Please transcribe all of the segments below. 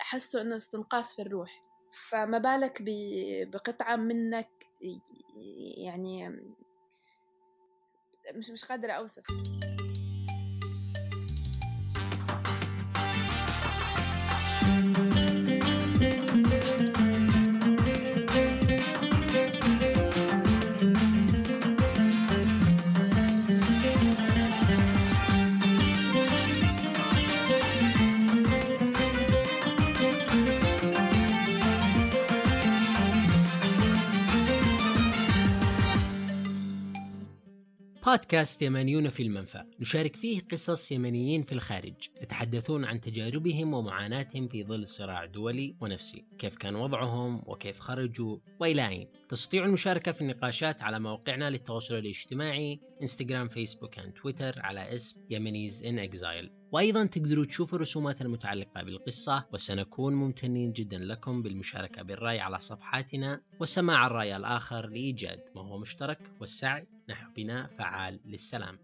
أحسه إنه استنقاص في الروح. فما بالك بقطعة منك يعني مش مش قادرة أوصف. بودكاست يمنيون في المنفى. نشارك فيه قصص يمنيين في الخارج. يتحدثون عن تجاربهم ومعاناتهم في ظل صراع دولي ونفسي. كيف كان وضعهم وكيف خرجوا وإلى أين. تستطيع المشاركة في النقاشات على موقعنا للتواصل الاجتماعي انستغرام فيسبوك and تويتر على اسم Yemenis in Exile. وأيضا تقدروا تشوفوا الرسومات المتعلقة بالقصة وسنكون ممتنين جدا لكم بالمشاركة بالرأي على صفحاتنا وسماع الرأي الآخر لإيجاد ما هو مشترك والسعي نحو بناء فعال للسلام.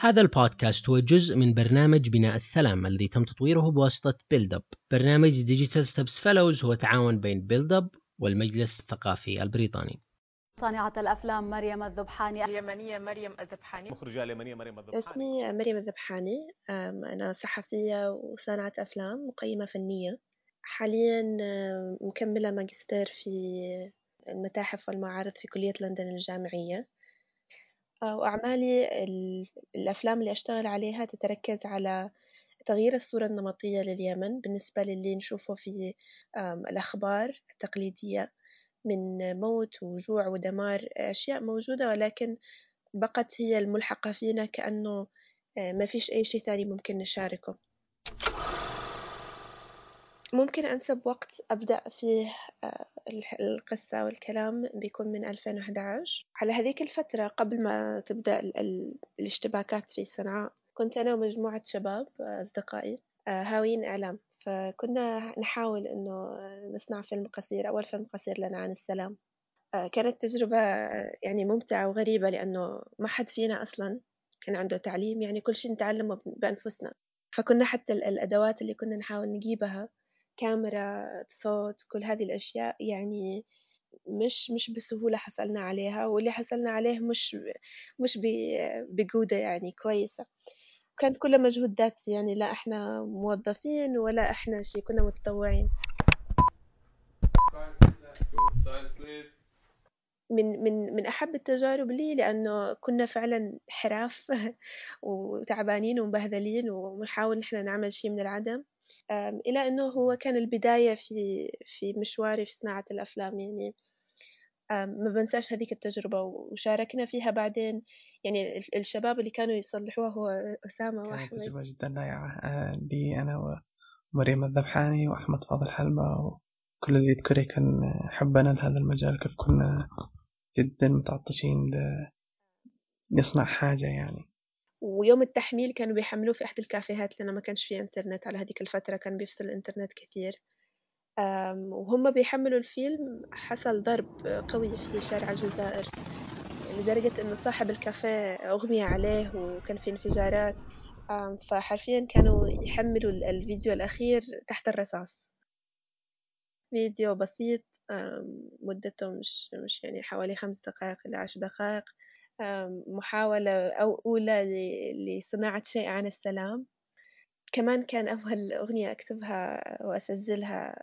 هذا البودكاست هو جزء من برنامج بناء السلام الذي تم تطويره بواسطة Build Up برنامج Digital Steps Fellows هو تعاون بين Build Up والمجلس الثقافي البريطاني. صانعة الأفلام مريم الذبحاني. اليمنية مريم الذبحاني. مخرجة اليمنية مريم الذبحاني. اسمي مريم الذبحاني. أنا صحفية وصانعة أفلام مقيمة فنية. حاليا مكملة ماجستير في المتاحف والمعارض في كلية لندن الجامعية. وأعمالي الأفلام اللي أشتغل عليها تتركز على تغيير الصورة النمطية لليمن. بالنسبة للي نشوفه في الأخبار التقليدية من موت وجوع ودمار أشياء موجودة ولكن بقت هي الملحقة فينا كأنه آه، ما فيش أي شيء ثاني ممكن نشاركه. ممكن أنسب وقت أبدأ فيه آه، القصة والكلام بيكون من 2011 على هذيك الفترة قبل ما تبدأ الاشتباكات في صنعاء كنت أنا ومجموعة شباب آه، أصدقائي هاويين إعلام. فكنا نحاول إنه نصنع فيلم قصير أول فيلم قصير لنا عن السلام. آه، كانت تجربة يعني ممتعة وغريبة لأنه ما حد فينا أصلا كان عنده تعليم يعني كل شيء نتعلمه بأنفسنا. فكنا حتى الأدوات اللي كنا نحاول نجيبها كاميرا صوت كل هذه الأشياء يعني مش مش بسهولة حصلنا عليها واللي حصلنا عليه مش مش بجودة يعني كويسة. كان كله مجهود ذاتي يعني لا إحنا موظفين ولا إحنا شيء كنا متطوعين. من من من أحب التجارب لي لأنه كنا فعلا حراف وتعبانين ومبهذلين ونحاول نحن نعمل شيء من العدم. إلى إنه هو كان البداية في في مشواري في صناعة الأفلام يعني ما بنساش هذيك التجربة وشاركنا فيها بعدين. يعني الشباب اللي كانوا يصلحوها هو أسامة وأحمد. كانت تجربة جدا رائعة آه، لي أنا ومريم الذبحاني وأحمد فاضل حلمة وكل اللي يذكري كان حبنا لهذا المجال كيف كنا جدا متعطشين نصنع حاجة يعني. ويوم التحميل كانوا بيحملوه في أحد الكافيهات لأنه ما كانش في إنترنت على هذيك الفترة كان بيفصل الإنترنت كثير. وهم بيحملوا الفيلم. حصل ضرب قوي في شارع الجزائر لدرجة إنه صاحب الكافيه أغمي عليه وكان في انفجارات. فحرفيا كانوا يحملوا الفيديو الأخير تحت الرصاص. فيديو بسيط مدته مش مش يعني حوالي خمس دقائق إلى عشر دقائق. محاولة أو أولى لصناعة شيء عن السلام. كمان كان أول أغنية أكتبها وأسجلها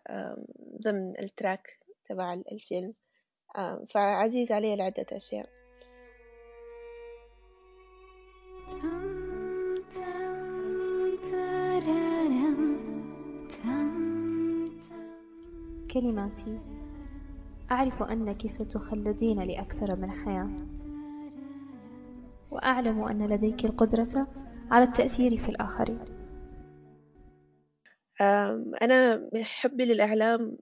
ضمن التراك تبع الفيلم. فعزيز علي العدة أشياء. كلماتي. أعرف أنك ستخلدين لأكثر من حياة. وأعلم أن لديك القدرة على التأثير في الآخرين. أنا حبي للإعلام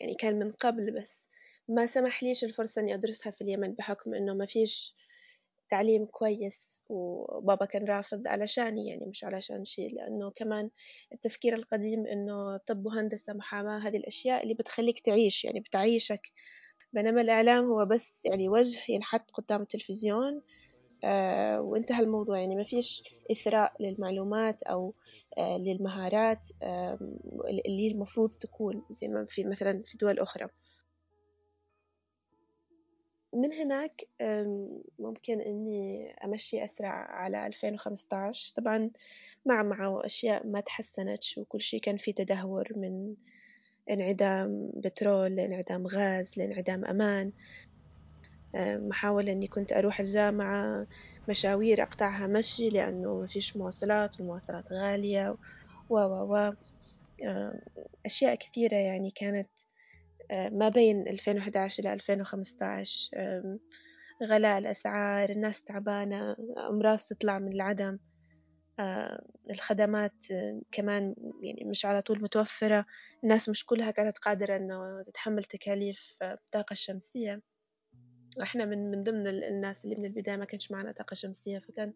يعني كان من قبل بس ما سمح ليش الفرصة إني أدرسها في اليمن بحكم إنه ما فيش تعليم كويس وبابا كان رافض علشاني يعني مش علشان شيء لأنه كمان التفكير القديم إنه طب وهندسة محاماة هذه الأشياء اللي بتخليك تعيش يعني بتعيشك. بينما الإعلام هو بس يعني وجه ينحط قدام التلفزيون وانتهى الموضوع. يعني ما فيش إثراء للمعلومات أو آه، للمهارات اللي المفروض تكون زي ما في مثلا في دول أخرى. من هناك ممكن إني أمشي أسرع على 2015 طبعا مع مع أشياء ما تحسنتش وكل شيء كان فيه تدهور من انعدام بترول لانعدام غاز لانعدام أمان. محاولة إني كنت أروح الجامعة مشاوير أقطعها مشي لأنه ما فيش مواصلات والمواصلات غالية و و و أشياء كثيرة يعني كانت ما بين 2011 إلى 2015 غلاء الأسعار الناس تعبانة أمراض تطلع من العدم. الخدمات كمان يعني مش على طول متوفرة. الناس مش كلها كانت قادرة إنه تتحمل تكاليف الطاقة الشمسية وإحنا من من ضمن الناس اللي من البداية ما كانش معنا طاقة شمسية فكان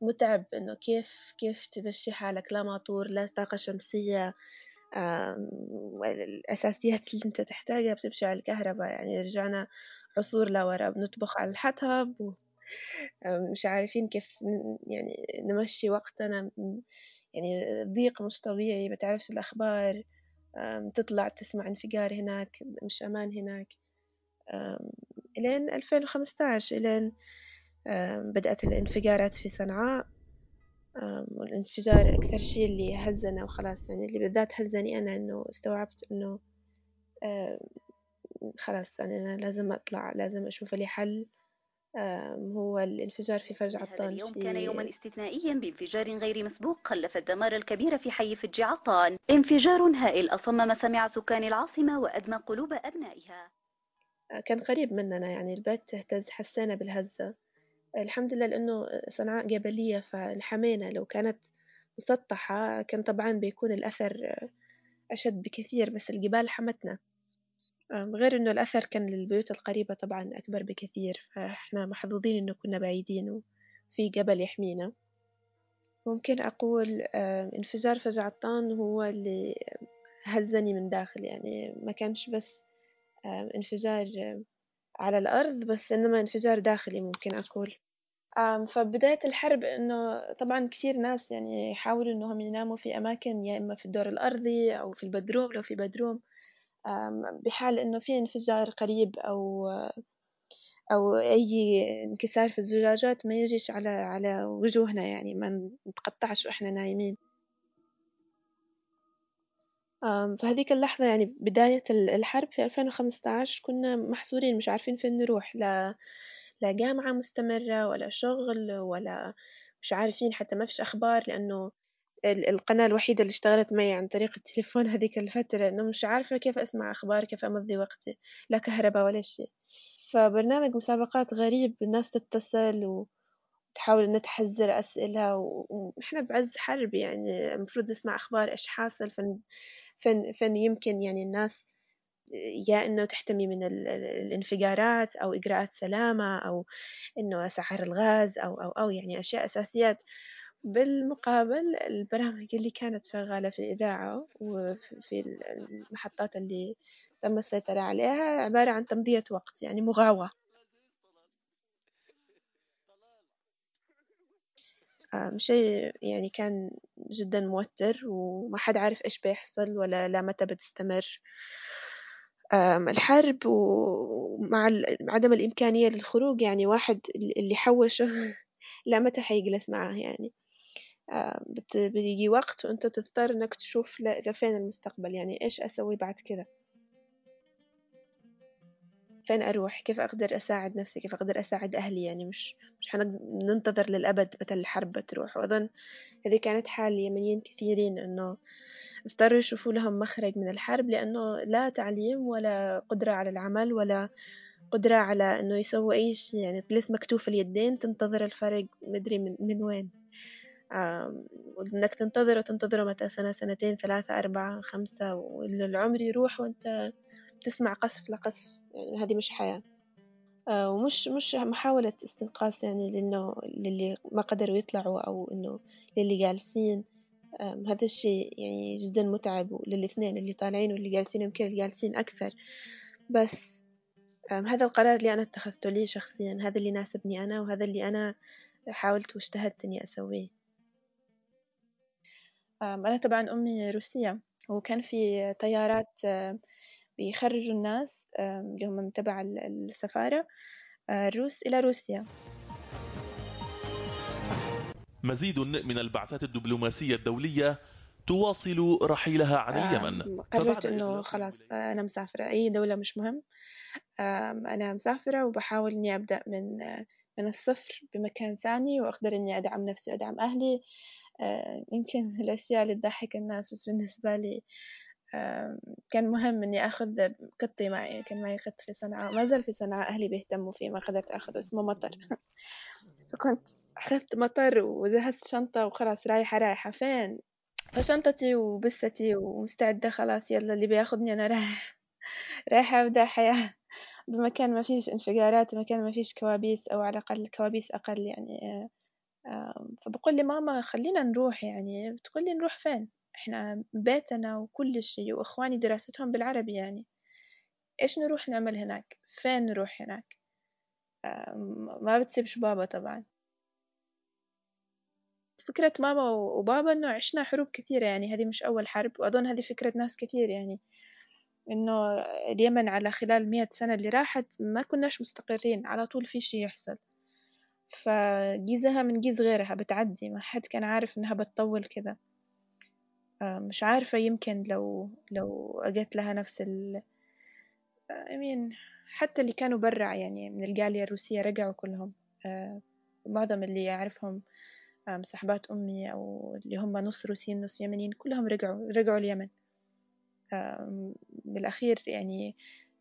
متعب إنه كيف كيف تمشي حالك؟ لا ماطور لا طاقة شمسية الأساسيات اللي أنت تحتاجها بتمشي على الكهرباء يعني رجعنا عصور لورا بنطبخ على الحطب ومش عارفين كيف يعني نمشي وقتنا يعني ضيق مش طبيعي ما تعرفش الأخبار تطلع تسمع انفجار هناك مش أمان هناك. إلين 2015 إلين بدأت الانفجارات في صنعاء. والانفجار أكثر شيء اللي هزنا وخلاص يعني اللي بالذات هزني أنا إنه استوعبت إنه خلاص يعني أنا لازم أطلع لازم أشوف لي حل. هو الانفجار في فرج عطان هذا اليوم كان يوما استثنائيا بانفجار غير مسبوق خلف الدمار الكبير في حي فج عطان انفجار هائل أصم مسامع سكان العاصمة وأدمى قلوب أبنائها. كان قريب مننا يعني البيت اهتز حسينا بالهزة. الحمد لله لأنه صنعاء جبلية فانحمينا لو كانت مسطحة كان طبعا بيكون الأثر أشد بكثير بس الجبال حمتنا. غير إنه الأثر كان للبيوت القريبة طبعا أكبر بكثير فإحنا محظوظين إنه كنا بعيدين وفي جبل يحمينا. ممكن أقول انفجار فجعطان هو اللي هزني من داخل يعني ما كانش بس انفجار على الأرض بس إنما انفجار داخلي ممكن أقول. فبداية الحرب إنه طبعا كثير ناس يعني يحاولوا إنهم يناموا في أماكن يا إما في الدور الأرضي أو في البدروم لو في بدروم. بحال إنه في انفجار قريب أو أو أي انكسار في الزجاجات ما يجيش على على وجوهنا يعني ما نتقطعش وإحنا نايمين. في هذيك اللحظة يعني بداية الحرب في 2015 كنا محصورين مش عارفين فين نروح. لا لا جامعة مستمرة ولا شغل ولا مش عارفين حتى ما فيش أخبار لأنه القناة الوحيدة اللي اشتغلت معي عن طريق التليفون هذيك الفترة إنه مش عارفة كيف أسمع أخبار كيف أمضي وقتي لا كهرباء ولا شيء. فبرنامج مسابقات غريب الناس تتصل وتحاول إنها تحذر أسئلة وإحنا بعز حرب يعني المفروض نسمع أخبار إيش حاصل فن فن, فن يمكن يعني الناس يا إنه تحتمي من الانفجارات أو إجراءات سلامة أو إنه اسعار الغاز أو أو أو يعني أشياء أساسيات. بالمقابل البرامج اللي كانت شغالة في الإذاعة وفي المحطات اللي تم السيطرة عليها عبارة عن تمضية وقت يعني مغاوة. شيء يعني كان جدا موتر وما حد عارف إيش بيحصل ولا لا متى بتستمر. الحرب ومع عدم الإمكانية للخروج يعني واحد اللي حوشه لا متى حيجلس معاه يعني. بيجي وقت وأنت تضطر إنك تشوف لفين المستقبل يعني إيش أسوي بعد كذا فين أروح؟ كيف أقدر أساعد نفسي؟ كيف أقدر أساعد أهلي؟ يعني مش مش حننتظر للأبد متى الحرب بتروح وأظن هذه كانت حال يمنيين كثيرين إنه اضطروا يشوفوا لهم مخرج من الحرب لأنه لا تعليم ولا قدرة على العمل ولا قدرة على إنه يسووا أي شيء. يعني تجلس مكتوف اليدين تنتظر الفرق مدري من, من وين. وإنك تنتظر وتنتظره متى؟ سنة سنتين ثلاثة أربعة خمسة والعمر يروح وأنت تسمع قصف لقصف. يعني هذه مش حياة. آه، ومش مش محاولة استنقاص يعني لأنه للي ما قدروا يطلعوا أو إنه للي جالسين. هذا الشيء يعني جدا متعب للاثنين اللي طالعين واللي جالسين يمكن اللي جالسين أكثر. بس هذا القرار اللي أنا اتخذته لي شخصيا هذا اللي يناسبني أنا وهذا اللي أنا حاولت واجتهدت إني أسويه. أنا طبعا أمي روسية وكان في طيارات بيخرجوا الناس اللي هم تبع السفارة الروس إلى روسيا. مزيد من البعثات الدبلوماسية الدولية تواصل رحيلها عن اليمن. قررت إنه خلاص أنا مسافرة. أي دولة مش مهم. أنا مسافرة وبحاول إني أبدأ من من الصفر بمكان ثاني وأقدر إني أدعم نفسي وأدعم أهلي. يمكن الأشياء اللي تضحك الناس بس بالنسبة لي كان مهم إني أخذ قطي معي كان معي قط في صنعاء ما زال في صنعاء أهلي بيهتموا فيه ما قدرت أخذه اسمه مطر. فكنت أخذت مطر وجهزت شنطة وخلاص رايحة رايحة. فين؟ فشنطتي وبستي ومستعدة خلاص يلا اللي بياخدني أنا رايح. رايحة أبدأ حياة. بمكان ما فيش انفجارات بمكان ما فيش كوابيس أو على الأقل كوابيس أقل يعني فبقول لي ماما خلينا نروح يعني. بتقول لي نروح فين؟ إحنا بيتنا وكل شيء وإخواني دراستهم بالعربي يعني. إيش نروح نعمل هناك؟ فين نروح هناك؟ ما بتسيبش بابا طبعا. فكرة ماما وبابا إنه عشنا حروب كثيرة يعني هذه مش أول حرب وأظن هذه فكرة ناس كثير يعني. إنه اليمن على خلال مئة سنة اللي راحت ما كناش مستقرين على طول في شي يحصل. فجيزها من جيز غيرها بتعدي ما حد كان عارف إنها بتطول كذا. مش عارفة يمكن لو لو أجت لها نفس ال أمين حتى اللي كانوا برا يعني من الجالية الروسية رجعوا كلهم. معظم اللي أعرفهم صحبات أمي أو اللي هم نص روسيين نص يمنيين كلهم رجعوا رجعوا اليمن. بالأخير يعني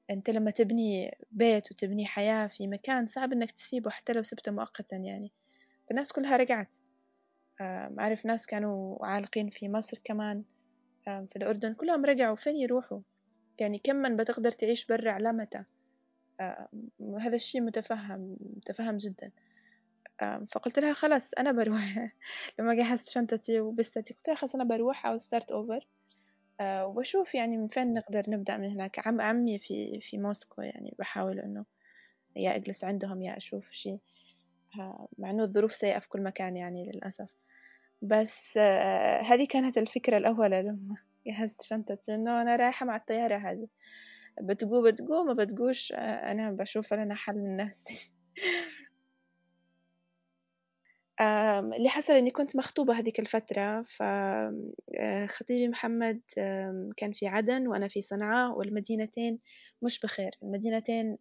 أنت لما تبني بيت وتبني حياة في مكان صعب إنك تسيبه حتى لو سبته مؤقتا يعني. الناس كلها رجعت. أعرف ناس كانوا عالقين في مصر كمان في الأردن كلهم رجعوا. فين يروحوا؟ يعني كم من بتقدر تعيش برا على متى هذا الشيء متفهم متفهم جدا. فقلت لها خلاص أنا بروح. لما جهزت شنطتي وبستي قلت لها خلاص أنا بروح أو ستارت أوفر وبشوف يعني من فين نقدر نبدأ من هناك. عم عمي في في موسكو يعني بحاول إنه يا أجلس عندهم يا أشوف شيء. مع إنه الظروف سيئة في كل مكان يعني للأسف. بس هذه كانت الفكرة الأولى لما جهزت شنطتي إنه أنا رايحة مع الطيارة هذه. بتقو بتقو ما بتقوش أنا بشوف لنا حل من نفسي. اللي حصل إني كنت مخطوبة هذيك الفترة فخطيبي محمد كان في عدن وأنا في صنعاء والمدينتين مش بخير. المدينتين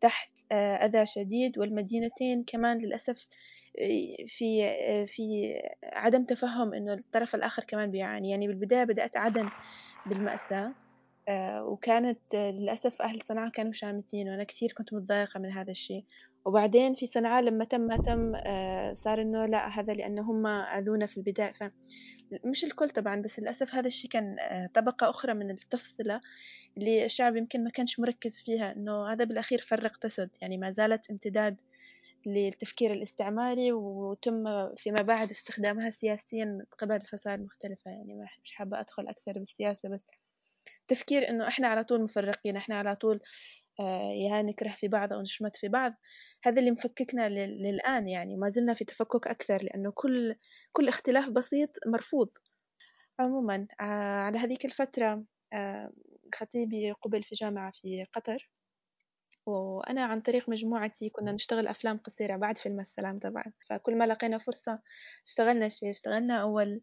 تحت أذى شديد والمدينتين كمان للأسف في في عدم تفهم إنه الطرف الآخر كمان بيعاني. يعني بالبداية بدأت عدن بالمأساة وكانت للأسف أهل صنعاء كانوا شامتين وأنا كثير كنت متضايقة من هذا الشيء. وبعدين في صنعاء لما تم ما تم صار إنه لا هذا لأنه هم أذونا في البداية. ف مش الكل طبعا بس للأسف هذا الشيء كان طبقة أخرى من التفصلة اللي الشعب يمكن ما كانش مركز فيها إنه هذا بالأخير فرق تسد. يعني ما زالت امتداد للتفكير الاستعماري وتم فيما بعد استخدامها سياسيا قبل الفصائل المختلفة يعني مش حابة أدخل أكثر بالسياسة بس تفكير إنه إحنا على طول مفرقين إحنا على طول يا نكره في بعض أو نشمت في بعض. هذا اللي مفككنا للآن يعني. ما زلنا في تفكك أكثر لأنه كل كل اختلاف بسيط مرفوض. عموما على هذيك الفترة خطيبي قبل في جامعة في قطر. وأنا عن طريق مجموعتي كنا نشتغل أفلام قصيرة بعد فيلم السلام طبعا. فكل ما لقينا فرصة اشتغلنا شيء. اشتغلنا أول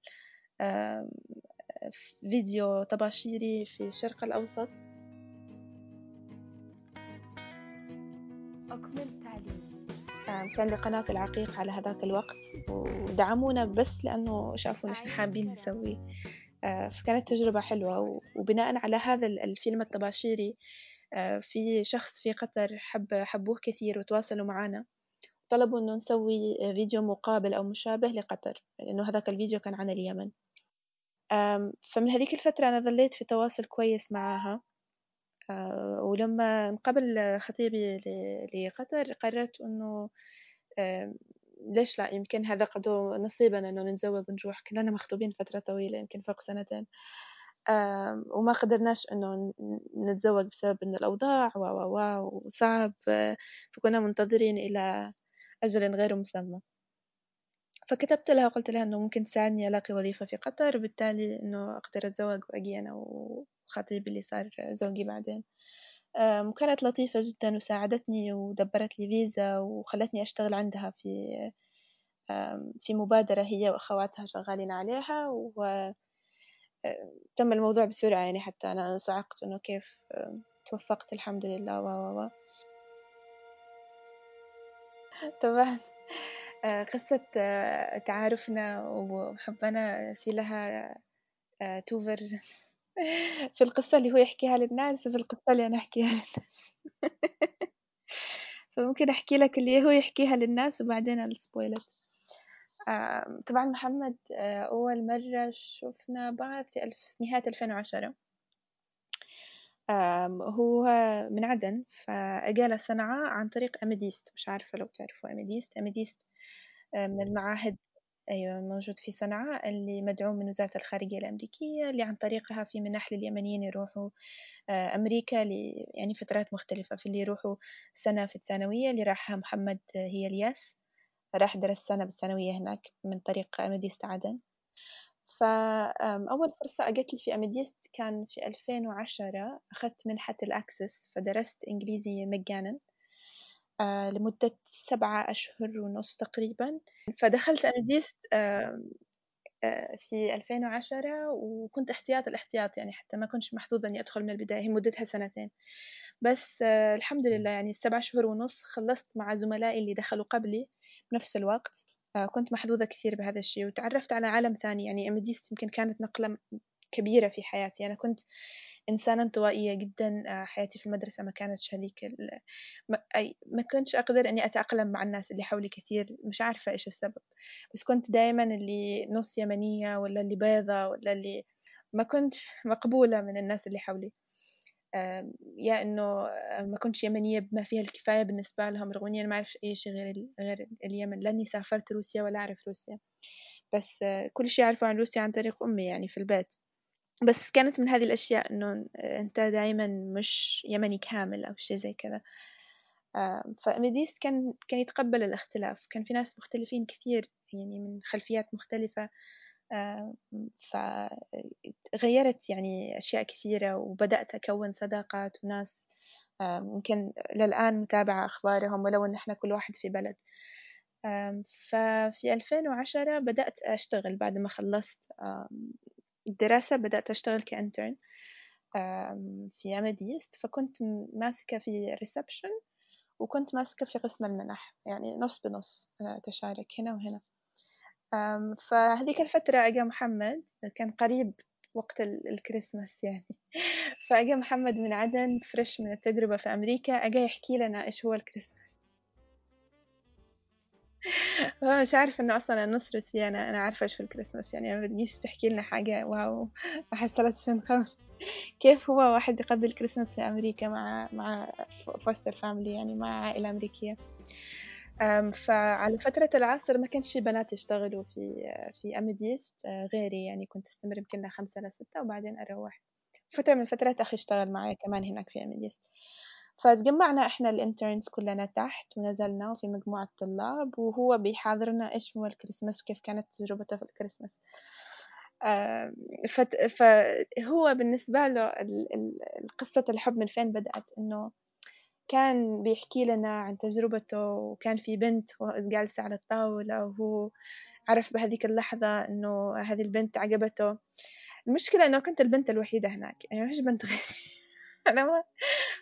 فيديو طباشيري في الشرق الأوسط. أكمل تعليم كان لقناة العقيق على هذاك الوقت ودعمونا بس لأنه شافوا نحن حابين نسويه. فكانت تجربة حلوة وبناء على هذا الفيلم الطباشيري في شخص في قطر حب حبوه كثير وتواصلوا معنا طلبوا إنه نسوي فيديو مقابل أو مشابه لقطر لأنه هذاك الفيديو كان عن اليمن. فمن هذيك الفترة أنا ظليت في تواصل كويس معاها ولما انقبل خطيبي لقطر قررت إنه ليش لا؟ يمكن هذا قد نصيبنا إنه نتزوج ونروح كلنا مخطوبين فترة طويلة يمكن فوق سنتين. وما قدرناش إنه نتزوج بسبب إن الأوضاع و وصعب. فكنا منتظرين إلى أجل غير مسمى. فكتبت لها وقلت لها إنه ممكن تساعدني ألاقي وظيفة في قطر. وبالتالي إنه أقدر أتزوج وأجي أنا وخطيبي اللي صار زوجي بعدين. وكانت لطيفة جدا وساعدتني ودبرت لي فيزا وخلتني أشتغل عندها في في مبادرة هي وأخواتها شغالين عليها و تم الموضوع بسرعة يعني حتى أنا صعقت إنه كيف توفقت الحمد لله و و و. طبعا قصة تعارفنا وحبنا في لها two versions. في القصة اللي هو يحكيها للناس وفي القصة اللي أنا أحكيها للناس. فممكن أحكي لك اللي هو يحكيها للناس وبعدين ال spoiled طبعا محمد آه، أول مرة شفنا بعض في ألف نهاية 2010 هو من عدن فأجى لصنعاء عن طريق أميديست مش عارفة لو تعرفوا أميديست أميديست آه، من المعاهد أيوة موجود في صنعاء اللي مدعوم من وزارة الخارجية الأمريكية اللي عن طريقها في منح لليمنيين يروحوا آه، أمريكا يعني فترات مختلفة في اللي يروحوا سنة في الثانوية اللي راحها محمد هي ال YES. راح درس سنة بالثانوية هناك من طريق أميديست عدن. فأول فرصة أجت لي في أميديست كان في 2010 أخذت منحة ال Access فدرست إنجليزي مجانا. آه، لمدة سبعة أشهر ونص تقريبا. فدخلت أميديست آه، في 2010 وكنت احتياط الاحتياط يعني حتى ما كنتش محظوظة إني أدخل من البداية هي مدتها سنتين. بس آه، الحمد لله يعني السبع شهور ونص خلصت مع زملائي اللي دخلوا قبلي بنفس الوقت. آه، كنت محظوظة كثير بهذا الشيء وتعرفت على عالم ثاني يعني أمديست يمكن كانت نقلة كبيرة في حياتي. أنا كنت إنسانة انطوائية جدا آه، حياتي في المدرسة ما كانتش هذيك ما, ما كنتش أقدر إني أتأقلم مع الناس اللي حولي كثير مش عارفة إيش السبب. بس كنت دائما اللي نص يمنية ولا اللي بيضة ولا اللي ما كنت مقبولة من الناس اللي حولي. يا إنه ما كنتش يمنية بما فيها الكفاية بالنسبة لهم رغم أنا ما أعرف أي شيء غير غير اليمن لأني سافرت روسيا ولا أعرف روسيا. بس كل شيء أعرفه عن روسيا عن طريق أمي يعني في البيت. بس كانت من هذه الأشياء إنه أنت دائما مش يمني كامل أو شيء زي كذا. فميديس كان كان يتقبل الاختلاف. كان في ناس مختلفين كثير يعني من خلفيات مختلفة. فغيرت يعني أشياء كثيرة وبدأت أكون صداقات وناس ممكن للآن متابعة أخبارهم ولو إن إحنا كل واحد في بلد. ففي 2010 بدأت أشتغل بعد ما خلصت الدراسة بدأت أشتغل ك intern في أمديست فكنت ماسكة في reception وكنت ماسكة في قسم المنح يعني نص بنص تشارك هنا وهنا. فهذيك الفترة أجا محمد كان قريب وقت الكريسماس يعني. فأجا محمد من عدن fresh من التجربة في أمريكا أجا يحكي لنا إيش هو الكريسماس. مش عارف إنه أصلا النص روسية أنا أنا عارفة إيش في الكريسماس يعني ما بديش تحكي لنا حاجة wow حصلت من خبر. كيف هو واحد يقضي الكريسماس في أمريكا مع مع foster family يعني مع عائلة أمريكية. فعلى فترة العصر ما كانش في بنات يشتغلوا في في أميديست آه، غيري يعني كنت أستمر يمكن خمسة لستة وبعدين أروح. فترة من الفترات أخي اشتغل معي كمان هناك في أميديست فتجمعنا إحنا ال interns كلنا تحت ونزلنا وفي مجموعة طلاب وهو بيحاضرنا إيش هو الكريسماس وكيف كانت تجربته في الكريسماس. فهو بالنسبة له قصة الحب من فين بدأت؟ إنه كان بيحكي لنا عن تجربته وكان في بنت جالسة على الطاولة وهو عرف بهذيك اللحظة إنه هذه البنت عجبته. المشكلة إنه كنت البنت الوحيدة هناك يعني مش بنت غيري. أنا ما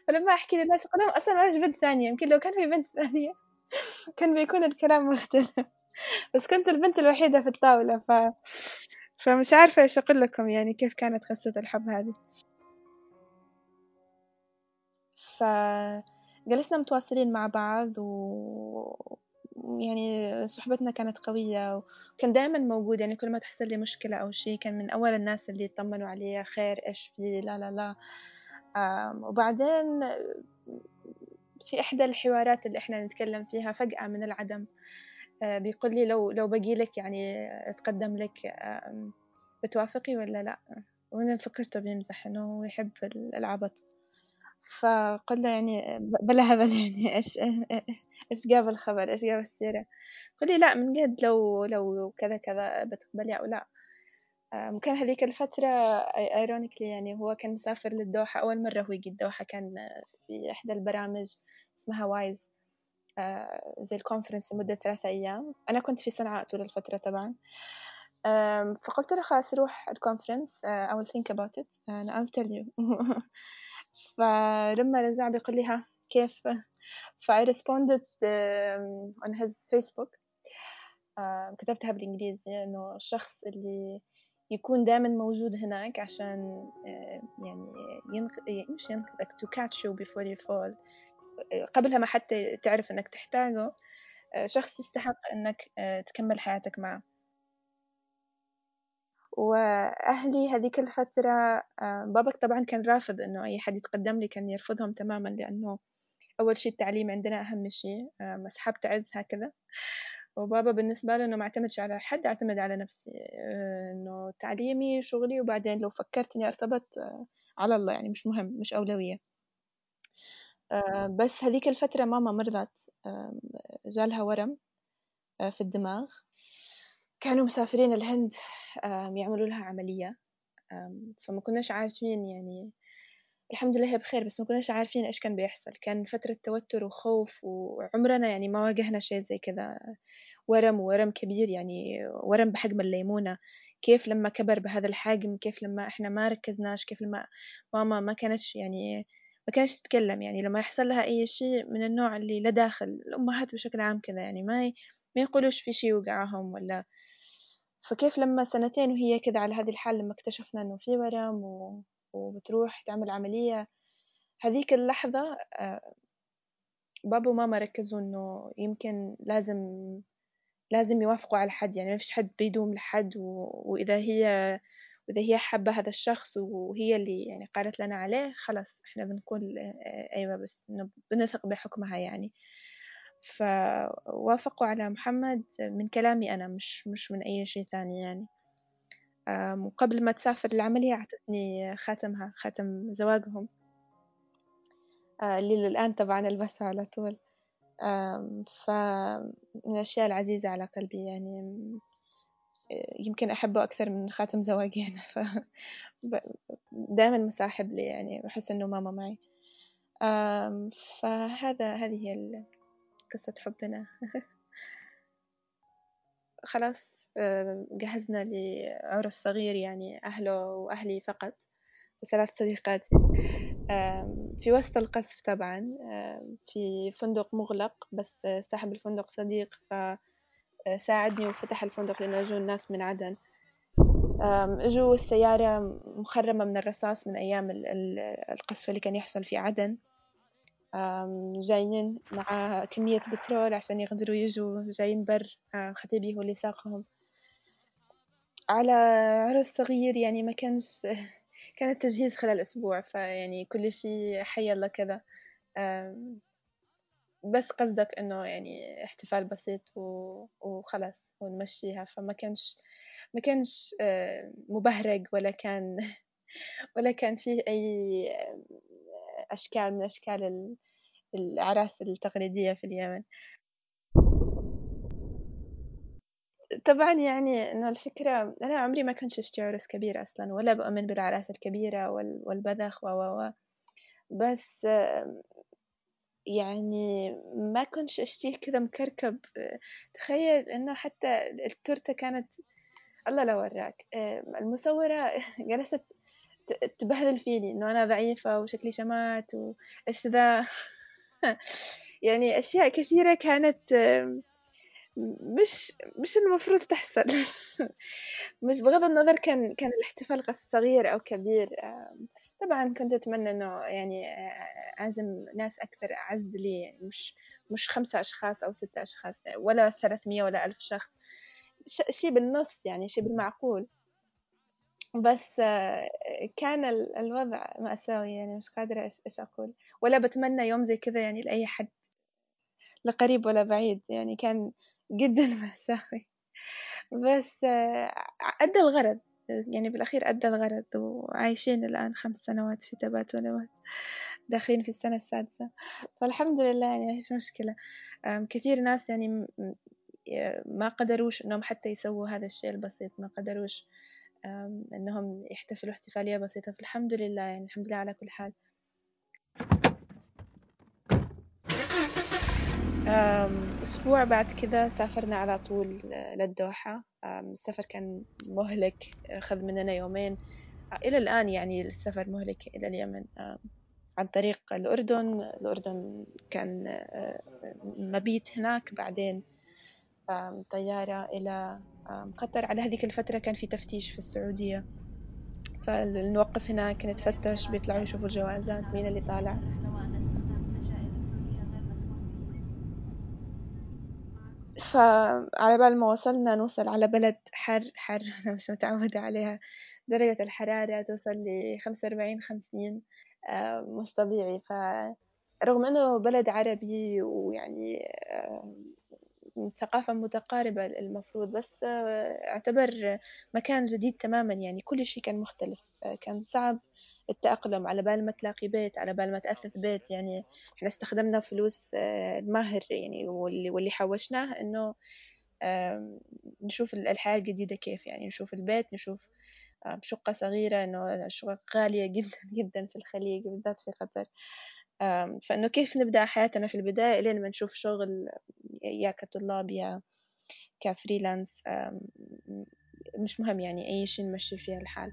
فلما أحكي للناس أقول أصلا ما بنت ثانية. يمكن لو كان في بنت ثانية كان بيكون الكلام مختلف. بس كنت البنت الوحيدة في الطاولة ف... فمش عارفة إيش أقول لكم يعني كيف كانت قصة الحب هذه. فجلسنا متواصلين مع بعض و يعني صحبتنا كانت قوية وكان دائما موجود. يعني كل ما تحصل لي مشكلة أو شيء كان من أول الناس اللي يطمنوا علي خير إيش في لا لا لا. وبعدين في إحدى الحوارات اللي إحنا نتكلم فيها فجأة من العدم آه، بيقول لي لو لو بقي لك يعني أتقدم لك بتوافقي ولا لا؟ وأنا فكرته بيمزح إنه هو يحب العبط. فقلنا يعني بلا هبل يعني إيش إيش جاب الخبر؟ إيش جاب السيرة؟ قال لي لا من جد لو لو كذا كذا بتقبلي أو لا. كان هذيك الفترة ironically يعني هو كان مسافر للدوحة. أول مرة هو يجي الدوحة كان في إحدى البرامج اسمها WISE زي ال conference لمدة ثلاثة أيام. أنا كنت في صنعاء طول الفترة طبعا. فقلت له خلاص روح ال conference I will think about it. and I'll tell you. فلما رجع بيقول لي ها كيف؟ ف I responded on his Facebook. كتبتها بالإنجليزي إنه الشخص اللي يكون دائما موجود هناك عشان يعني ينق... مش ينقذك to catch you before you fall. قبلها ما حتى تعرف إنك تحتاجه شخص يستحق إنك تكمل حياتك معه. وأهلي هذيك الفترة بابك طبعا كان رافض إنه أي حد يتقدم لي كان يرفضهم تماما لأنه أول شي التعليم عندنا أهم شي مسحب تعز هكذا. وبابا بالنسبة له إنه ما اعتمدش على حد اعتمد على نفسي إنه تعليمي شغلي وبعدين لو فكرت إني أرتبط على الله يعني مش مهم مش أولوية. بس هذيك الفترة ماما مرضت جالها ورم في الدماغ. كانوا مسافرين الهند يعملوا لها عملية فما كناش عارفين يعني الحمد لله بخير بس ما كناش عارفين إيش كان بيحصل. كان فترة توتر وخوف وعمرنا يعني ما واجهنا شيء زي كذا ورم ورم كبير يعني ورم بحجم الليمونة. كيف لما كبر بهذا الحجم؟ كيف لما إحنا ما ركزناش؟ كيف لما ماما ما كانتش يعني ما كانتش تتكلم؟ يعني لما يحصل لها أي شيء من النوع اللي لا داخل الأمهات بشكل عام كذا يعني ما ي... ما يقولوش في شيء وقعهم ولا. فكيف لما سنتين وهي كذا على هذه الحال لما اكتشفنا إنه في ورم و... وبتروح تعمل عملية. هذيك اللحظة بابا وماما ركزوا إنه يمكن لازم لازم يوافقوا على حد يعني ما فيش حد بيدوم لحد و... وإذا هي وإذا هي حابة هذا الشخص وهي اللي يعني قالت لنا عليه خلاص إحنا بنقول أيوة بس إنه بنثق بحكمها يعني. فوافقوا على محمد من كلامي أنا مش مش من أي شيء ثاني يعني. وقبل ما تسافر العملية أعطتني خاتمها خاتم زواجهم. اللي للآن طبعا ألبسه على طول. فمن الأشياء العزيزة على قلبي يعني يمكن أحبه أكثر من خاتم زواجي أنا. ف دائما مصاحب لي يعني بحس إنه ماما معي. فهذا هذه هي قصة حبنا. خلاص جهزنا لعرس صغير يعني أهله وأهلي فقط وثلاث صديقاتي في وسط القصف طبعا في فندق مغلق بس صاحب الفندق صديق فساعدني وفتح الفندق لأنه يجوا الناس من عدن. إجوا السيارة مخرمة من الرصاص من أيام القصف اللي كان يحصل في عدن. جايين مع كمية بترول عشان يقدروا يجوا جايين بر خطيبي هو اللي ساقهم. على عرس صغير يعني ما كانش كان التجهيز خلال أسبوع فيعني كل شيء حي الله كذا. بس قصدك إنه يعني احتفال بسيط وخلاص ونمشيها. فما كانش ما كانش مبهرج ولا كان ولا كان فيه أي أشكال من أشكال الأعراس التقليدية في اليمن. طبعا يعني إنه الفكرة أنا عمري ما كنت أشتي عرس كبير أصلا ولا بؤمن بالأعراس الكبيرة والبذخ و و بس يعني ما كنتش أشتيه كذا مكركب. تخيل إنه حتى التورتة كانت الله لا وراك المصورة جلست تبهدل فيني إنه أنا ضعيفة وشكلي شمات وإيش ذا؟ يعني أشياء كثيرة كانت مش مش المفروض تحصل. مش بغض النظر كان كان الاحتفال صغير أو كبير. طبعا كنت أتمنى إنه يعني أعزم ناس أكثر أعز لي يعني مش مش خمسة أشخاص أو ستة أشخاص ولا ثلاثمية ولا ألف شخص. شيء بالنص يعني شيء بالمعقول. بس كان الوضع مأساوي يعني مش قادرة إيش أقول. ولا بتمنى يوم زي كذا يعني لأي حد لا قريب ولا بعيد يعني كان جدا مأساوي. بس أدى الغرض يعني بالأخير أدى الغرض وعايشين الآن خمس سنوات في تبات ونبات داخلين في السنة السادسة. فالحمد لله يعني فيش مشكلة. كثير ناس يعني ما قدروش إنهم حتى يسووا هذا الشيء البسيط ما قدروش إنهم يحتفلوا احتفالية بسيطة. فالحمد لله يعني الحمد لله على كل حال. أسبوع بعد كده سافرنا على طول للدوحة. السفر كان مهلك أخذ مننا يومين. إلى الآن يعني السفر مهلك إلى اليمن. عن طريق الأردن. الأردن كان آه، مبيت هناك. بعدين طيارة إلى قطر. على هذيك الفترة كان في تفتيش في السعودية. فنوقف هناك نتفتش بيطلعوا يشوفوا الجوازات مين اللي طالع. فعلى بال ما وصلنا نوصل على بلد حر حر أنا مش متعودة عليها. درجة الحرارة توصل لخمسة وأربعين خمسين مش طبيعي. فرغم أنه بلد عربي ويعني ثقافة متقاربة المفروض بس آه، أعتبر مكان جديد تماما يعني كل شيء كان مختلف. كان صعب التأقلم على بال ما تلاقي بيت على بال ما تأثث بيت يعني إحنا استخدمنا فلوس الماهر يعني واللي, واللي حوشناه إنه نشوف الحياة الجديدة كيف يعني نشوف البيت نشوف بشقة صغيرة إنه الشقق غالية جدا جدا في الخليج بالذات في قطر. فإنه كيف نبدأ حياتنا في البداية إلين ما نشوف شغل يا كطلاب يا كفريلانس مش مهم يعني أي شيء نمشي فيها الحال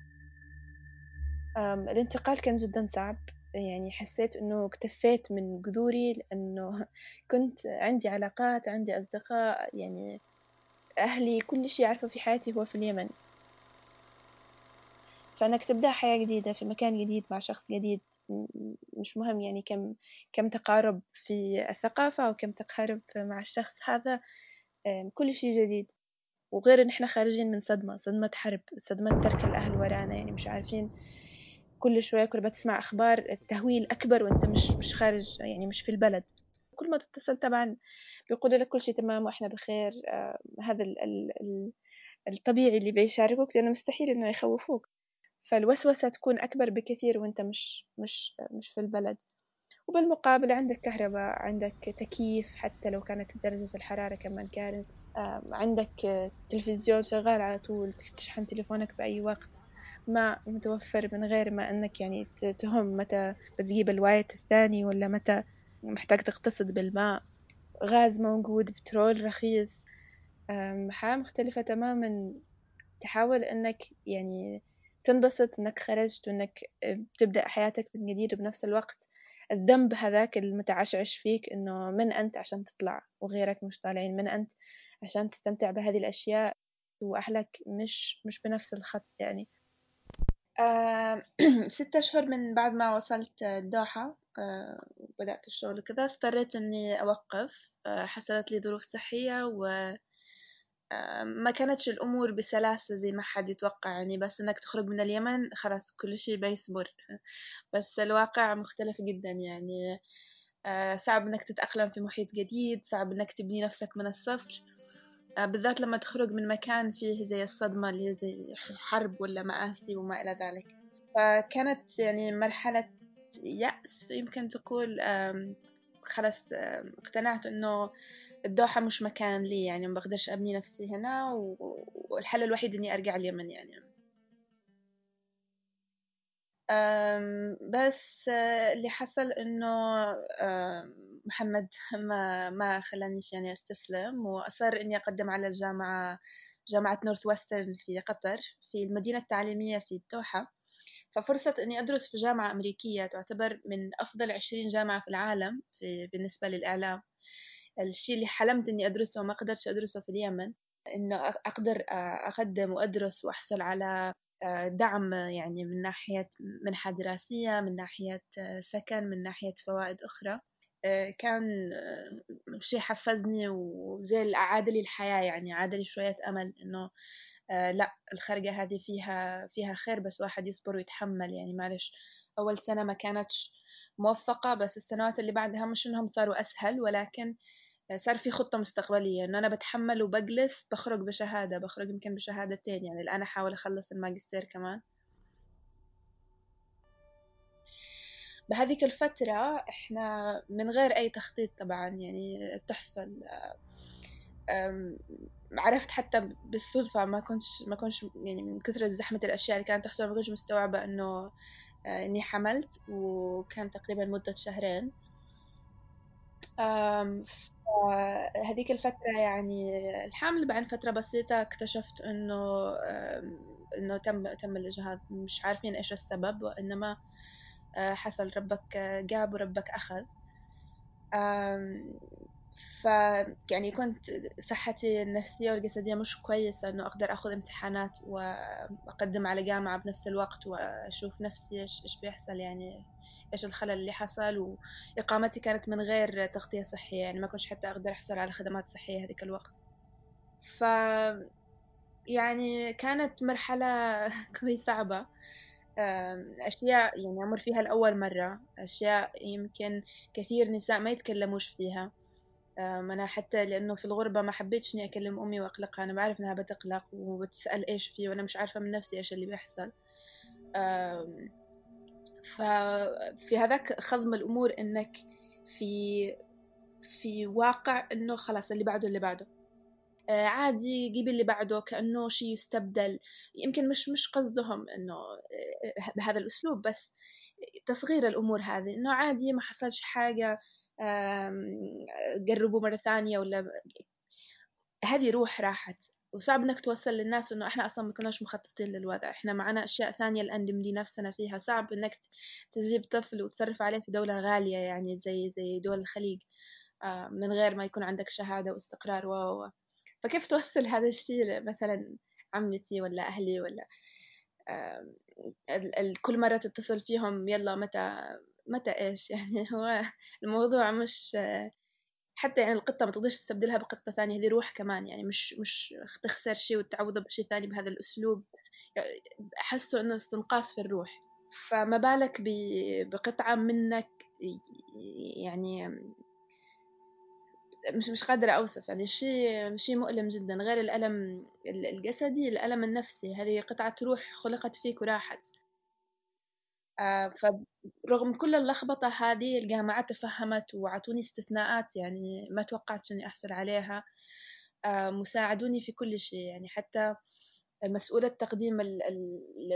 الانتقال كان جدا صعب يعني حسيت إنه اكتفيت من جذوري لأنه كنت عندي علاقات عندي أصدقاء يعني أهلي كل شيء أعرفه في حياتي هو في اليمن. فإنك تبدأ حياة جديدة في مكان جديد مع شخص جديد مش مهم يعني كم كم تقارب في الثقافة أو كم تقارب مع الشخص هذا كل شيء جديد. وغير إن إحنا خارجين من صدمة صدمة حرب صدمة ترك الأهل ورانا يعني مش عارفين كل شوية كل ما تسمع أخبار التهويل أكبر وأنت مش مش خارج يعني مش في البلد. كل ما تتصل طبعا بيقولوا لك كل شيء تمام وإحنا بخير آه هذا ال ال الطبيعي اللي بيشاركوك لأنه مستحيل إنه يخوفوك. فالوسوسة تكون أكبر بكثير وأنت مش مش مش في البلد. وبالمقابل عندك كهرباء عندك تكييف حتى لو كانت درجة الحرارة كمان كانت عندك تلفزيون شغال على طول تشحن تليفونك بأي وقت ماء متوفر من غير ما أنك يعني تهم متى بتجيب الوايت الثاني ولا متى محتاج تقتصد بالماء. غاز موجود بترول رخيص. حياة مختلفة تماما. تحاول أنك يعني تنبسط إنك خرجت وإنك بتبدأ حياتك من جديد وبنفس الوقت. الذنب هذاك المتعشعش فيك إنه من أنت عشان تطلع وغيرك مش طالعين من أنت عشان تستمتع بهذه الأشياء وأهلك مش مش بنفس الخط يعني. آه ستة أشهر من بعد ما وصلت الدوحة آه بدأت الشغل كذا اضطريت إني أوقف. آه حصلت لي ظروف صحية و ما كانتش الأمور بسلاسة زي ما حد يتوقع يعني بس إنك تخرج من اليمن خلاص كل شيء بيصبر بس الواقع مختلف جدا يعني. آه، صعب إنك تتأقلم في محيط جديد صعب إنك تبني نفسك من الصفر. آه، بالذات لما تخرج من مكان فيه زي الصدمة اللي زي حرب ولا مآسي وما إلى ذلك. فكانت يعني مرحلة يأس يمكن تقول خلاص اقتنعت إنه الدوحة مش مكان لي يعني ما بقدرش أبني نفسي هنا والحل الوحيد إني أرجع اليمن يعني. بس اللي حصل إنه محمد ما ما خلانيش يعني أستسلم وأصر إني أقدم على الجامعة جامعة نورث ويسترن في قطر في المدينة التعليمية في الدوحة. ففرصة إني أدرس في جامعة أمريكية تعتبر من أفضل عشرين جامعة في العالم في بالنسبة للإعلام. الشيء اللي حلمت إني أدرسه وما قدرتش أدرسه في اليمن إنه أقدر أقدم وأدرس وأحصل على دعم يعني من ناحية منحة دراسية من ناحية سكن من ناحية فوائد أخرى. كان شيء حفزني وزي أعاد لي الحياة يعني عاد لي شوية أمل إنه لا الخرجة هذه فيها فيها خير بس واحد يصبر ويتحمل. يعني معلش أول سنة ما كانتش موفقة بس السنوات اللي بعدها مش إنهم صاروا أسهل ولكن صار في خطة مستقبلية. إنه أنا بتحمل وبجلس بخرج بشهادة بخرج يمكن بشهادتين. يعني الآن أحاول أخلص الماجستير كمان. بهذيك الفترة إحنا من غير أي تخطيط طبعا يعني تحصل عرفت حتى بالصدفة ما كنتش ما كنتش يعني من كثرة زحمة الأشياء اللي كانت تحصل ما كنتش مستوعبة إنه آه، إني حملت وكان تقريبا مدة شهرين. هذيك الفترة يعني الحمل بعد فترة بسيطة اكتشفت إنه إنه تم تم الإجهاض. مش عارفين إيش السبب وإنما آه، حصل ربك جاب وربك أخذ. ف يعني كنت صحتي النفسية والجسدية مش كويسة إنه أقدر أخذ امتحانات وأقدم على جامعة بنفس الوقت وأشوف نفسي إيش إيش بيحصل يعني إيش الخلل اللي حصل. وإقامتي كانت من غير تغطية صحية يعني ما كنتش حتى أقدر أحصل على خدمات صحية هذيك الوقت. ف يعني كانت مرحلة كوي صعبة. أشياء يعني أمر فيها لأول مرة أشياء يمكن كثير نساء ما يتكلموش فيها. أنا حتى لأنه في الغربة ما حبيتش إني أكلم أمي وأقلقها أنا بعرف إنها بتقلق وبتسأل إيش فيه وأنا مش عارفة من نفسي إيش اللي بيحصل. ففي هذاك خضم الأمور إنك في في واقع إنه خلاص اللي بعده اللي بعده. آه، عادي جيب اللي بعده كأنه شيء يستبدل. يمكن مش مش قصدهم إنه آه، بهذا الأسلوب بس تصغير الأمور هذه إنه عادي ما حصلش حاجة قربوا مرة ثانية ولا هذه روح راحت. وصعب إنك توصل للناس إنه إحنا أصلا ما كناش مخططين للوضع. إحنا معنا أشياء ثانية الآن نملي نفسنا فيها. صعب إنك تجيب طفل وتصرف عليه في دولة غالية يعني زي زي دول الخليج آه، من غير ما يكون عندك شهادة واستقرار. و فكيف توصل هذا الشيء مثلا عمتي ولا أهلي ولا كل مرة تتصل فيهم يلا متى متى إيش يعني هو الموضوع مش حتى يعني القطة ما تقدرش تستبدلها بقطة ثانية هذه روح كمان. يعني مش مش تخسر شيء وتعوضه بشيء ثاني بهذا الأسلوب. أحسه إنه استنقاص في الروح. فما بالك بقطعة منك يعني مش مش قادرة أوصف. يعني شيء شيء مؤلم جدا. غير الألم الجسدي الألم النفسي. هذه قطعة روح خلقت فيك وراحت. فرغم كل اللخبطة هذه الجامعة تفهمت وعطوني استثناءات يعني ما توقعت إني أحصل عليها. آه، مساعدوني في كل شيء يعني حتى مسؤولة تقديم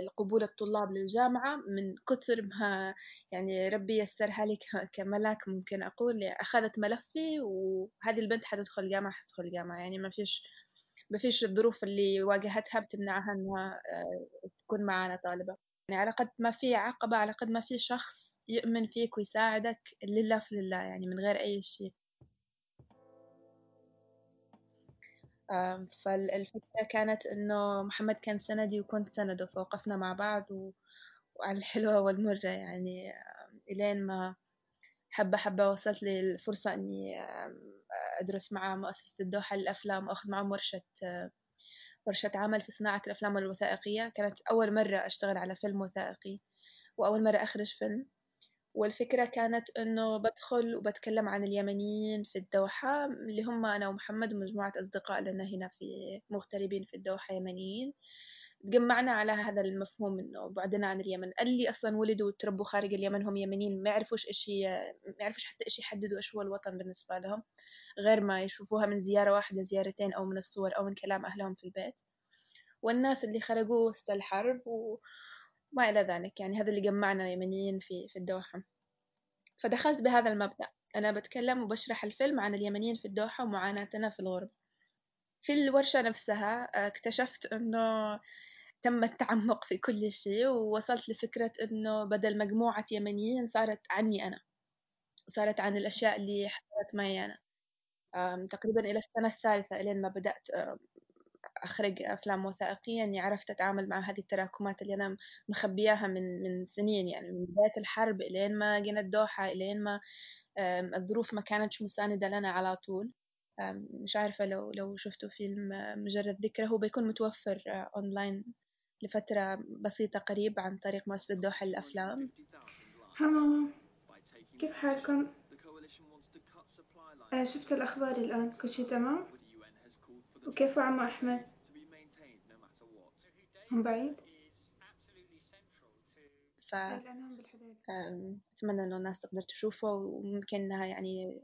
القبول الطلاب للجامعة من كثر ما يعني ربي يسرها لي كملاك ممكن أقول أخذت ملفي وهذه البنت حتدخل جامعة حتدخل جامعة. يعني ما فيش ما فيش الظروف اللي واجهتها بتمنعها إنها آه، تكون معنا طالبة. يعني على قد ما في عقبة على قد ما في شخص يؤمن فيك ويساعدك لله في لله يعني من غير أي شيء. فالفكرة كانت إنه محمد كان سندي وكنت سنده فوقفنا مع بعض و... وعلى الحلوة والمرة يعني إلين ما حبة حبة وصلت لي الفرصة إني أدرس مع مؤسسة الدوحة للأفلام وأخذ معهم ورشة ورشة عمل في صناعة الأفلام الوثائقية. كانت أول مرة أشتغل على فيلم وثائقي وأول مرة أخرج فيلم. والفكرة كانت إنه بدخل وبتكلم عن اليمنيين في الدوحة اللي هم أنا ومحمد ومجموعة أصدقاء لنا هنا في مغتربين في الدوحة يمنيين. تجمعنا على هذا المفهوم إنه بعدنا عن اليمن. اللي أصلا ولدوا وتربوا خارج اليمن هم يمنيين ما يعرفوش إيش هي ما يعرفوش حتى إيش يحددوا إيش هو الوطن بالنسبة لهم غير ما يشوفوها من زيارة واحدة زيارتين أو من الصور أو من كلام أهلهم في البيت. والناس اللي خرجوا وسط الحرب. وما إلى ذلك يعني هذا اللي جمعنا يمنيين في في الدوحة. فدخلت بهذا المبدأ. أنا بتكلم وبشرح الفيلم عن اليمنيين في الدوحة ومعاناتنا في الغربة في الورشة نفسها آه، اكتشفت أنه تم التعمق في كل شيء ووصلت لفكرة أنه بدل مجموعة يمنيين صارت عني أنا وصارت عن الأشياء اللي حصلت معي أنا. تقريبا إلى السنة الثالثة إلين ما بدأت أخرج أفلام وثائقية إني عرفت أتعامل مع هذه التراكمات اللي أنا مخبياها من من سنين يعني من بداية الحرب إلين ما جينا الدوحة إلين ما الظروف ما كانتش مساندة لنا على طول. مش عارفة لو لو شفتوا فيلم مجرد ذكرى هو بيكون متوفر أونلاين لفترة بسيطة قريب عن طريق مؤسسة الدوحة للأفلام. هلو كيف حالكم؟ آه، شفت الأخبار الآن. كل شي تمام؟ وكيف عم أحمد؟ هم بعيد؟ ف أتمنى إنه الناس تقدر تشوفه وممكن إنها يعني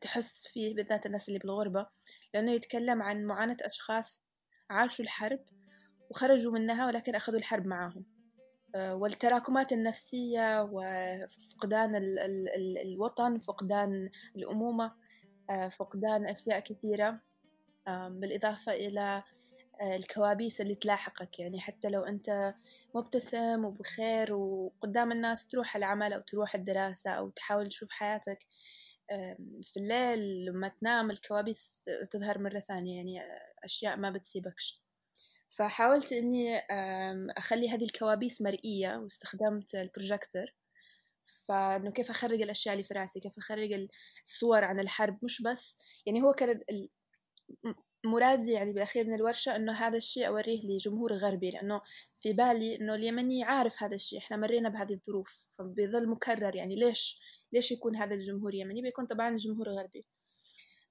تحس فيه بالذات الناس اللي بالغربة لأنه يتكلم عن معاناة أشخاص عاشوا الحرب وخرجوا منها ولكن أخذوا الحرب معاهم. آه، والتراكمات النفسية وفقدان الوطن فقدان الأمومة آه، فقدان أشياء كثيرة بالإضافة إلى آه، الكوابيس اللي تلاحقك. يعني حتى لو أنت مبتسم وبخير وقدام الناس تروح العمل أو تروح الدراسة أو تحاول تشوف حياتك في الليل لما تنام الكوابيس تظهر مرة ثانية. يعني أشياء ما بتسيبكش. فحاولت إني أخلي هذه الكوابيس مرئية واستخدمت البروجيكتور فإنه كيف أخرج الأشياء اللي في رأسي كيف أخرج الصور عن الحرب. مش بس يعني هو كان مرادي يعني بالأخير من الورشة إنه هذا الشيء أوريه لجمهور غربي لأنه في بالي إنه اليمني عارف هذا الشيء إحنا مرينا بهذه الظروف. فبيظل مكرر يعني ليش ليش يكون هذا الجمهور يمني؟ بيكون طبعا جمهور غربي.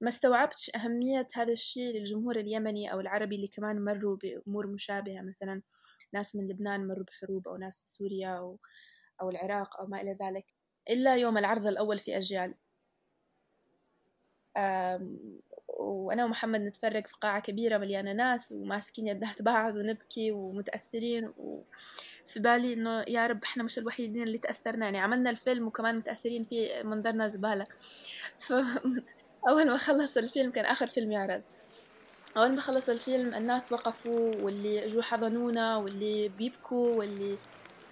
ما استوعبتش أهمية هذا الشيء للجمهور اليمني أو العربي اللي كمان مروا بأمور مشابهة مثلا ناس من لبنان مروا بحروب أو ناس في سوريا أو, أو العراق أو ما إلى ذلك إلا يوم العرض الأول في أجيال. وأنا ومحمد نتفرج في قاعة كبيرة مليانة ناس وماسكين يدات بعض ونبكي ومتأثرين وفي بالي إنه يا رب إحنا مش الوحيدين اللي تأثرنا يعني عملنا الفيلم وكمان متأثرين فيه منظرنا زبالة. فأول ما خلص الفيلم كان آخر فيلم يعرض. أول ما خلص الفيلم الناس وقفوا واللي جو حضنونا واللي بيبكوا واللي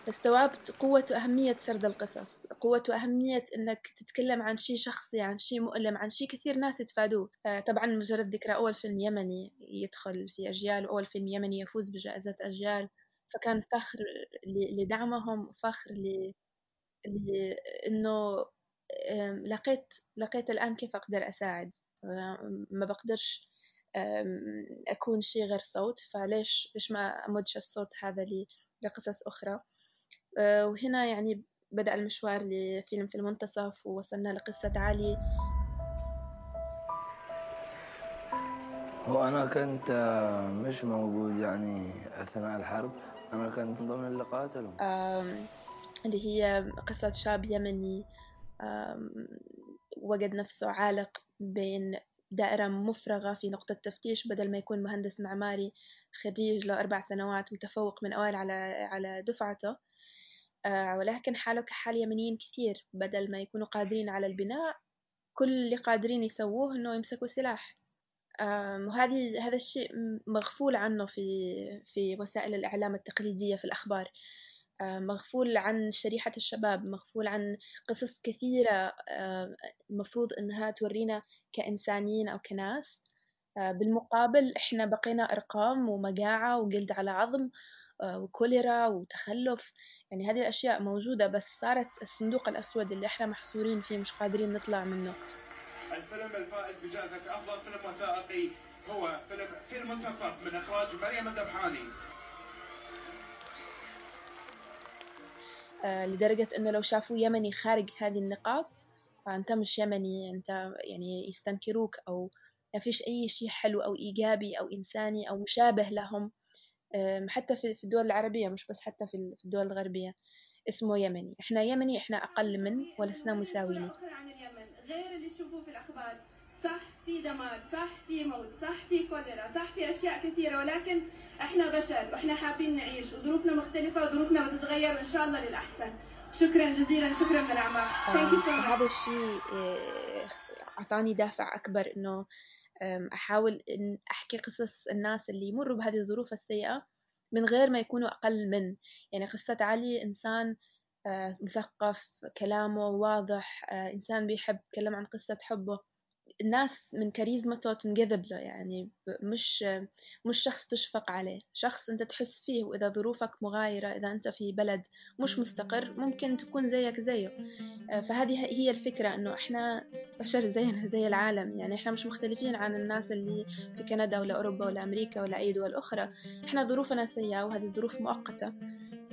استوعبت قوة وأهمية سرد القصص. قوة وأهمية أنك تتكلم عن شيء شخصي عن شيء مؤلم عن شيء كثير ناس يتفادوه. طبعا مجرد ذكرى أول فيلم يمني يدخل في أجيال وأول فيلم يمني يفوز بجائزة أجيال. فكان فخر لدعمهم وفخر ل... إنه لقيت لقيت الآن كيف أقدر أساعد. ما بقدرش أكون شيء غير صوت فليش ليش ما أمدش الصوت هذا لقصص أخرى. آه، وهنا يعني بدأ المشوار لفيلم في المنتصف ووصلنا لقصة علي. وأنا كنت آه، مش موجود يعني أثناء الحرب. أنا كنت ضمن اللي قاتلوا اللي هي قصة شاب يمني. وجد نفسه عالق بين دائرة مفرغة في نقطة تفتيش بدل ما يكون مهندس معماري خريج له أربع سنوات متفوق من أوائل على على دفعته. آه، ولكن حاله كحال يمنيين كثير. بدل ما يكونوا قادرين على البناء كل اللي قادرين يسووه إنه يمسكوا سلاح. وهذه هذا الشيء مغفول عنه في في وسائل الإعلام التقليدية في الأخبار. مغفول عن شريحة الشباب مغفول عن قصص كثيرة المفروض إنها تورينا كإنسانيين أو كناس. بالمقابل إحنا بقينا أرقام ومجاعة وجلد على عظم وكوليرا وتخلف. يعني هذه الأشياء موجودة بس صارت الصندوق الأسود اللي إحنا محصورين فيه مش قادرين نطلع منه. الفيلم الفائز بجائزة أفضل فيلم وثائقي هو فيلم في المنتصف من إخراج مريم الذبحاني. لدرجة إنه لو شافوا يمني خارج هذه النقاط فأنت مش يمني أنت يعني يستنكروك أو ما فيش أي شيء حلو أو إيجابي أو إنساني أو مشابه لهم حتى في الدول العربية مش بس حتى في الدول الغربية. اسمه يمني. إحنا يمني إحنا أقل من ولسنا مساويين. غير اللي تشوفوه في الأخبار. صح في دمار صح في موت صح في كوليرا صح في أشياء كثيرة ولكن إحنا بشر وإحنا حابين نعيش وظروفنا مختلفة وظروفنا بتتغير إن شاء الله للأحسن. شكرا جزيلا شكرا من الأعماق آه هذا الشيء آه، أعطاني دافع أكبر إنه أحاول إن أحكي قصص الناس اللي يمروا بهذه الظروف السيئة من غير ما يكونوا أقل من. يعني قصة علي إنسان آه، مثقف كلامه واضح آه، إنسان بيحب يتكلم عن قصة حبه. الناس من كاريزمته تنجذب له يعني مش مش شخص تشفق عليه. شخص أنت تحس فيه وإذا ظروفك مغايرة إذا أنت في بلد مش مستقر ممكن تكون زيك زيه. فهذه هي الفكرة إنه إحنا بشر زينا زي العالم. يعني إحنا مش مختلفين عن الناس اللي في كندا ولا أوروبا ولا أمريكا ولا أي دول أخرى. إحنا ظروفنا سيئة وهذه الظروف مؤقتة.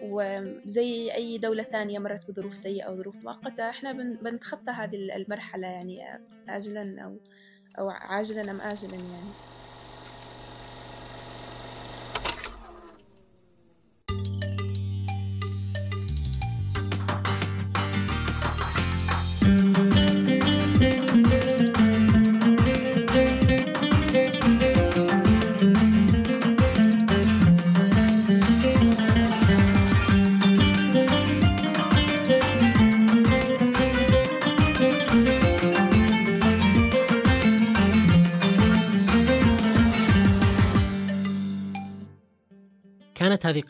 وزي أي دولة ثانية مرت بظروف سيئة أو ظروف مؤقتة إحنا بنتخطى هذه المرحلة يعني آجلا أو أو عاجلا أم آجلا يعني.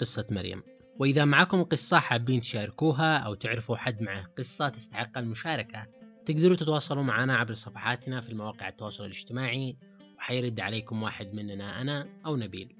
قصة مريم. وإذا معكم قصة حابين تشاركوها أو تعرفوا حد معه قصة تستحق المشاركة تقدروا تتواصلوا معنا عبر صفحاتنا في المواقع التواصل الاجتماعي. وحيرد عليكم واحد مننا أنا أو نبيل.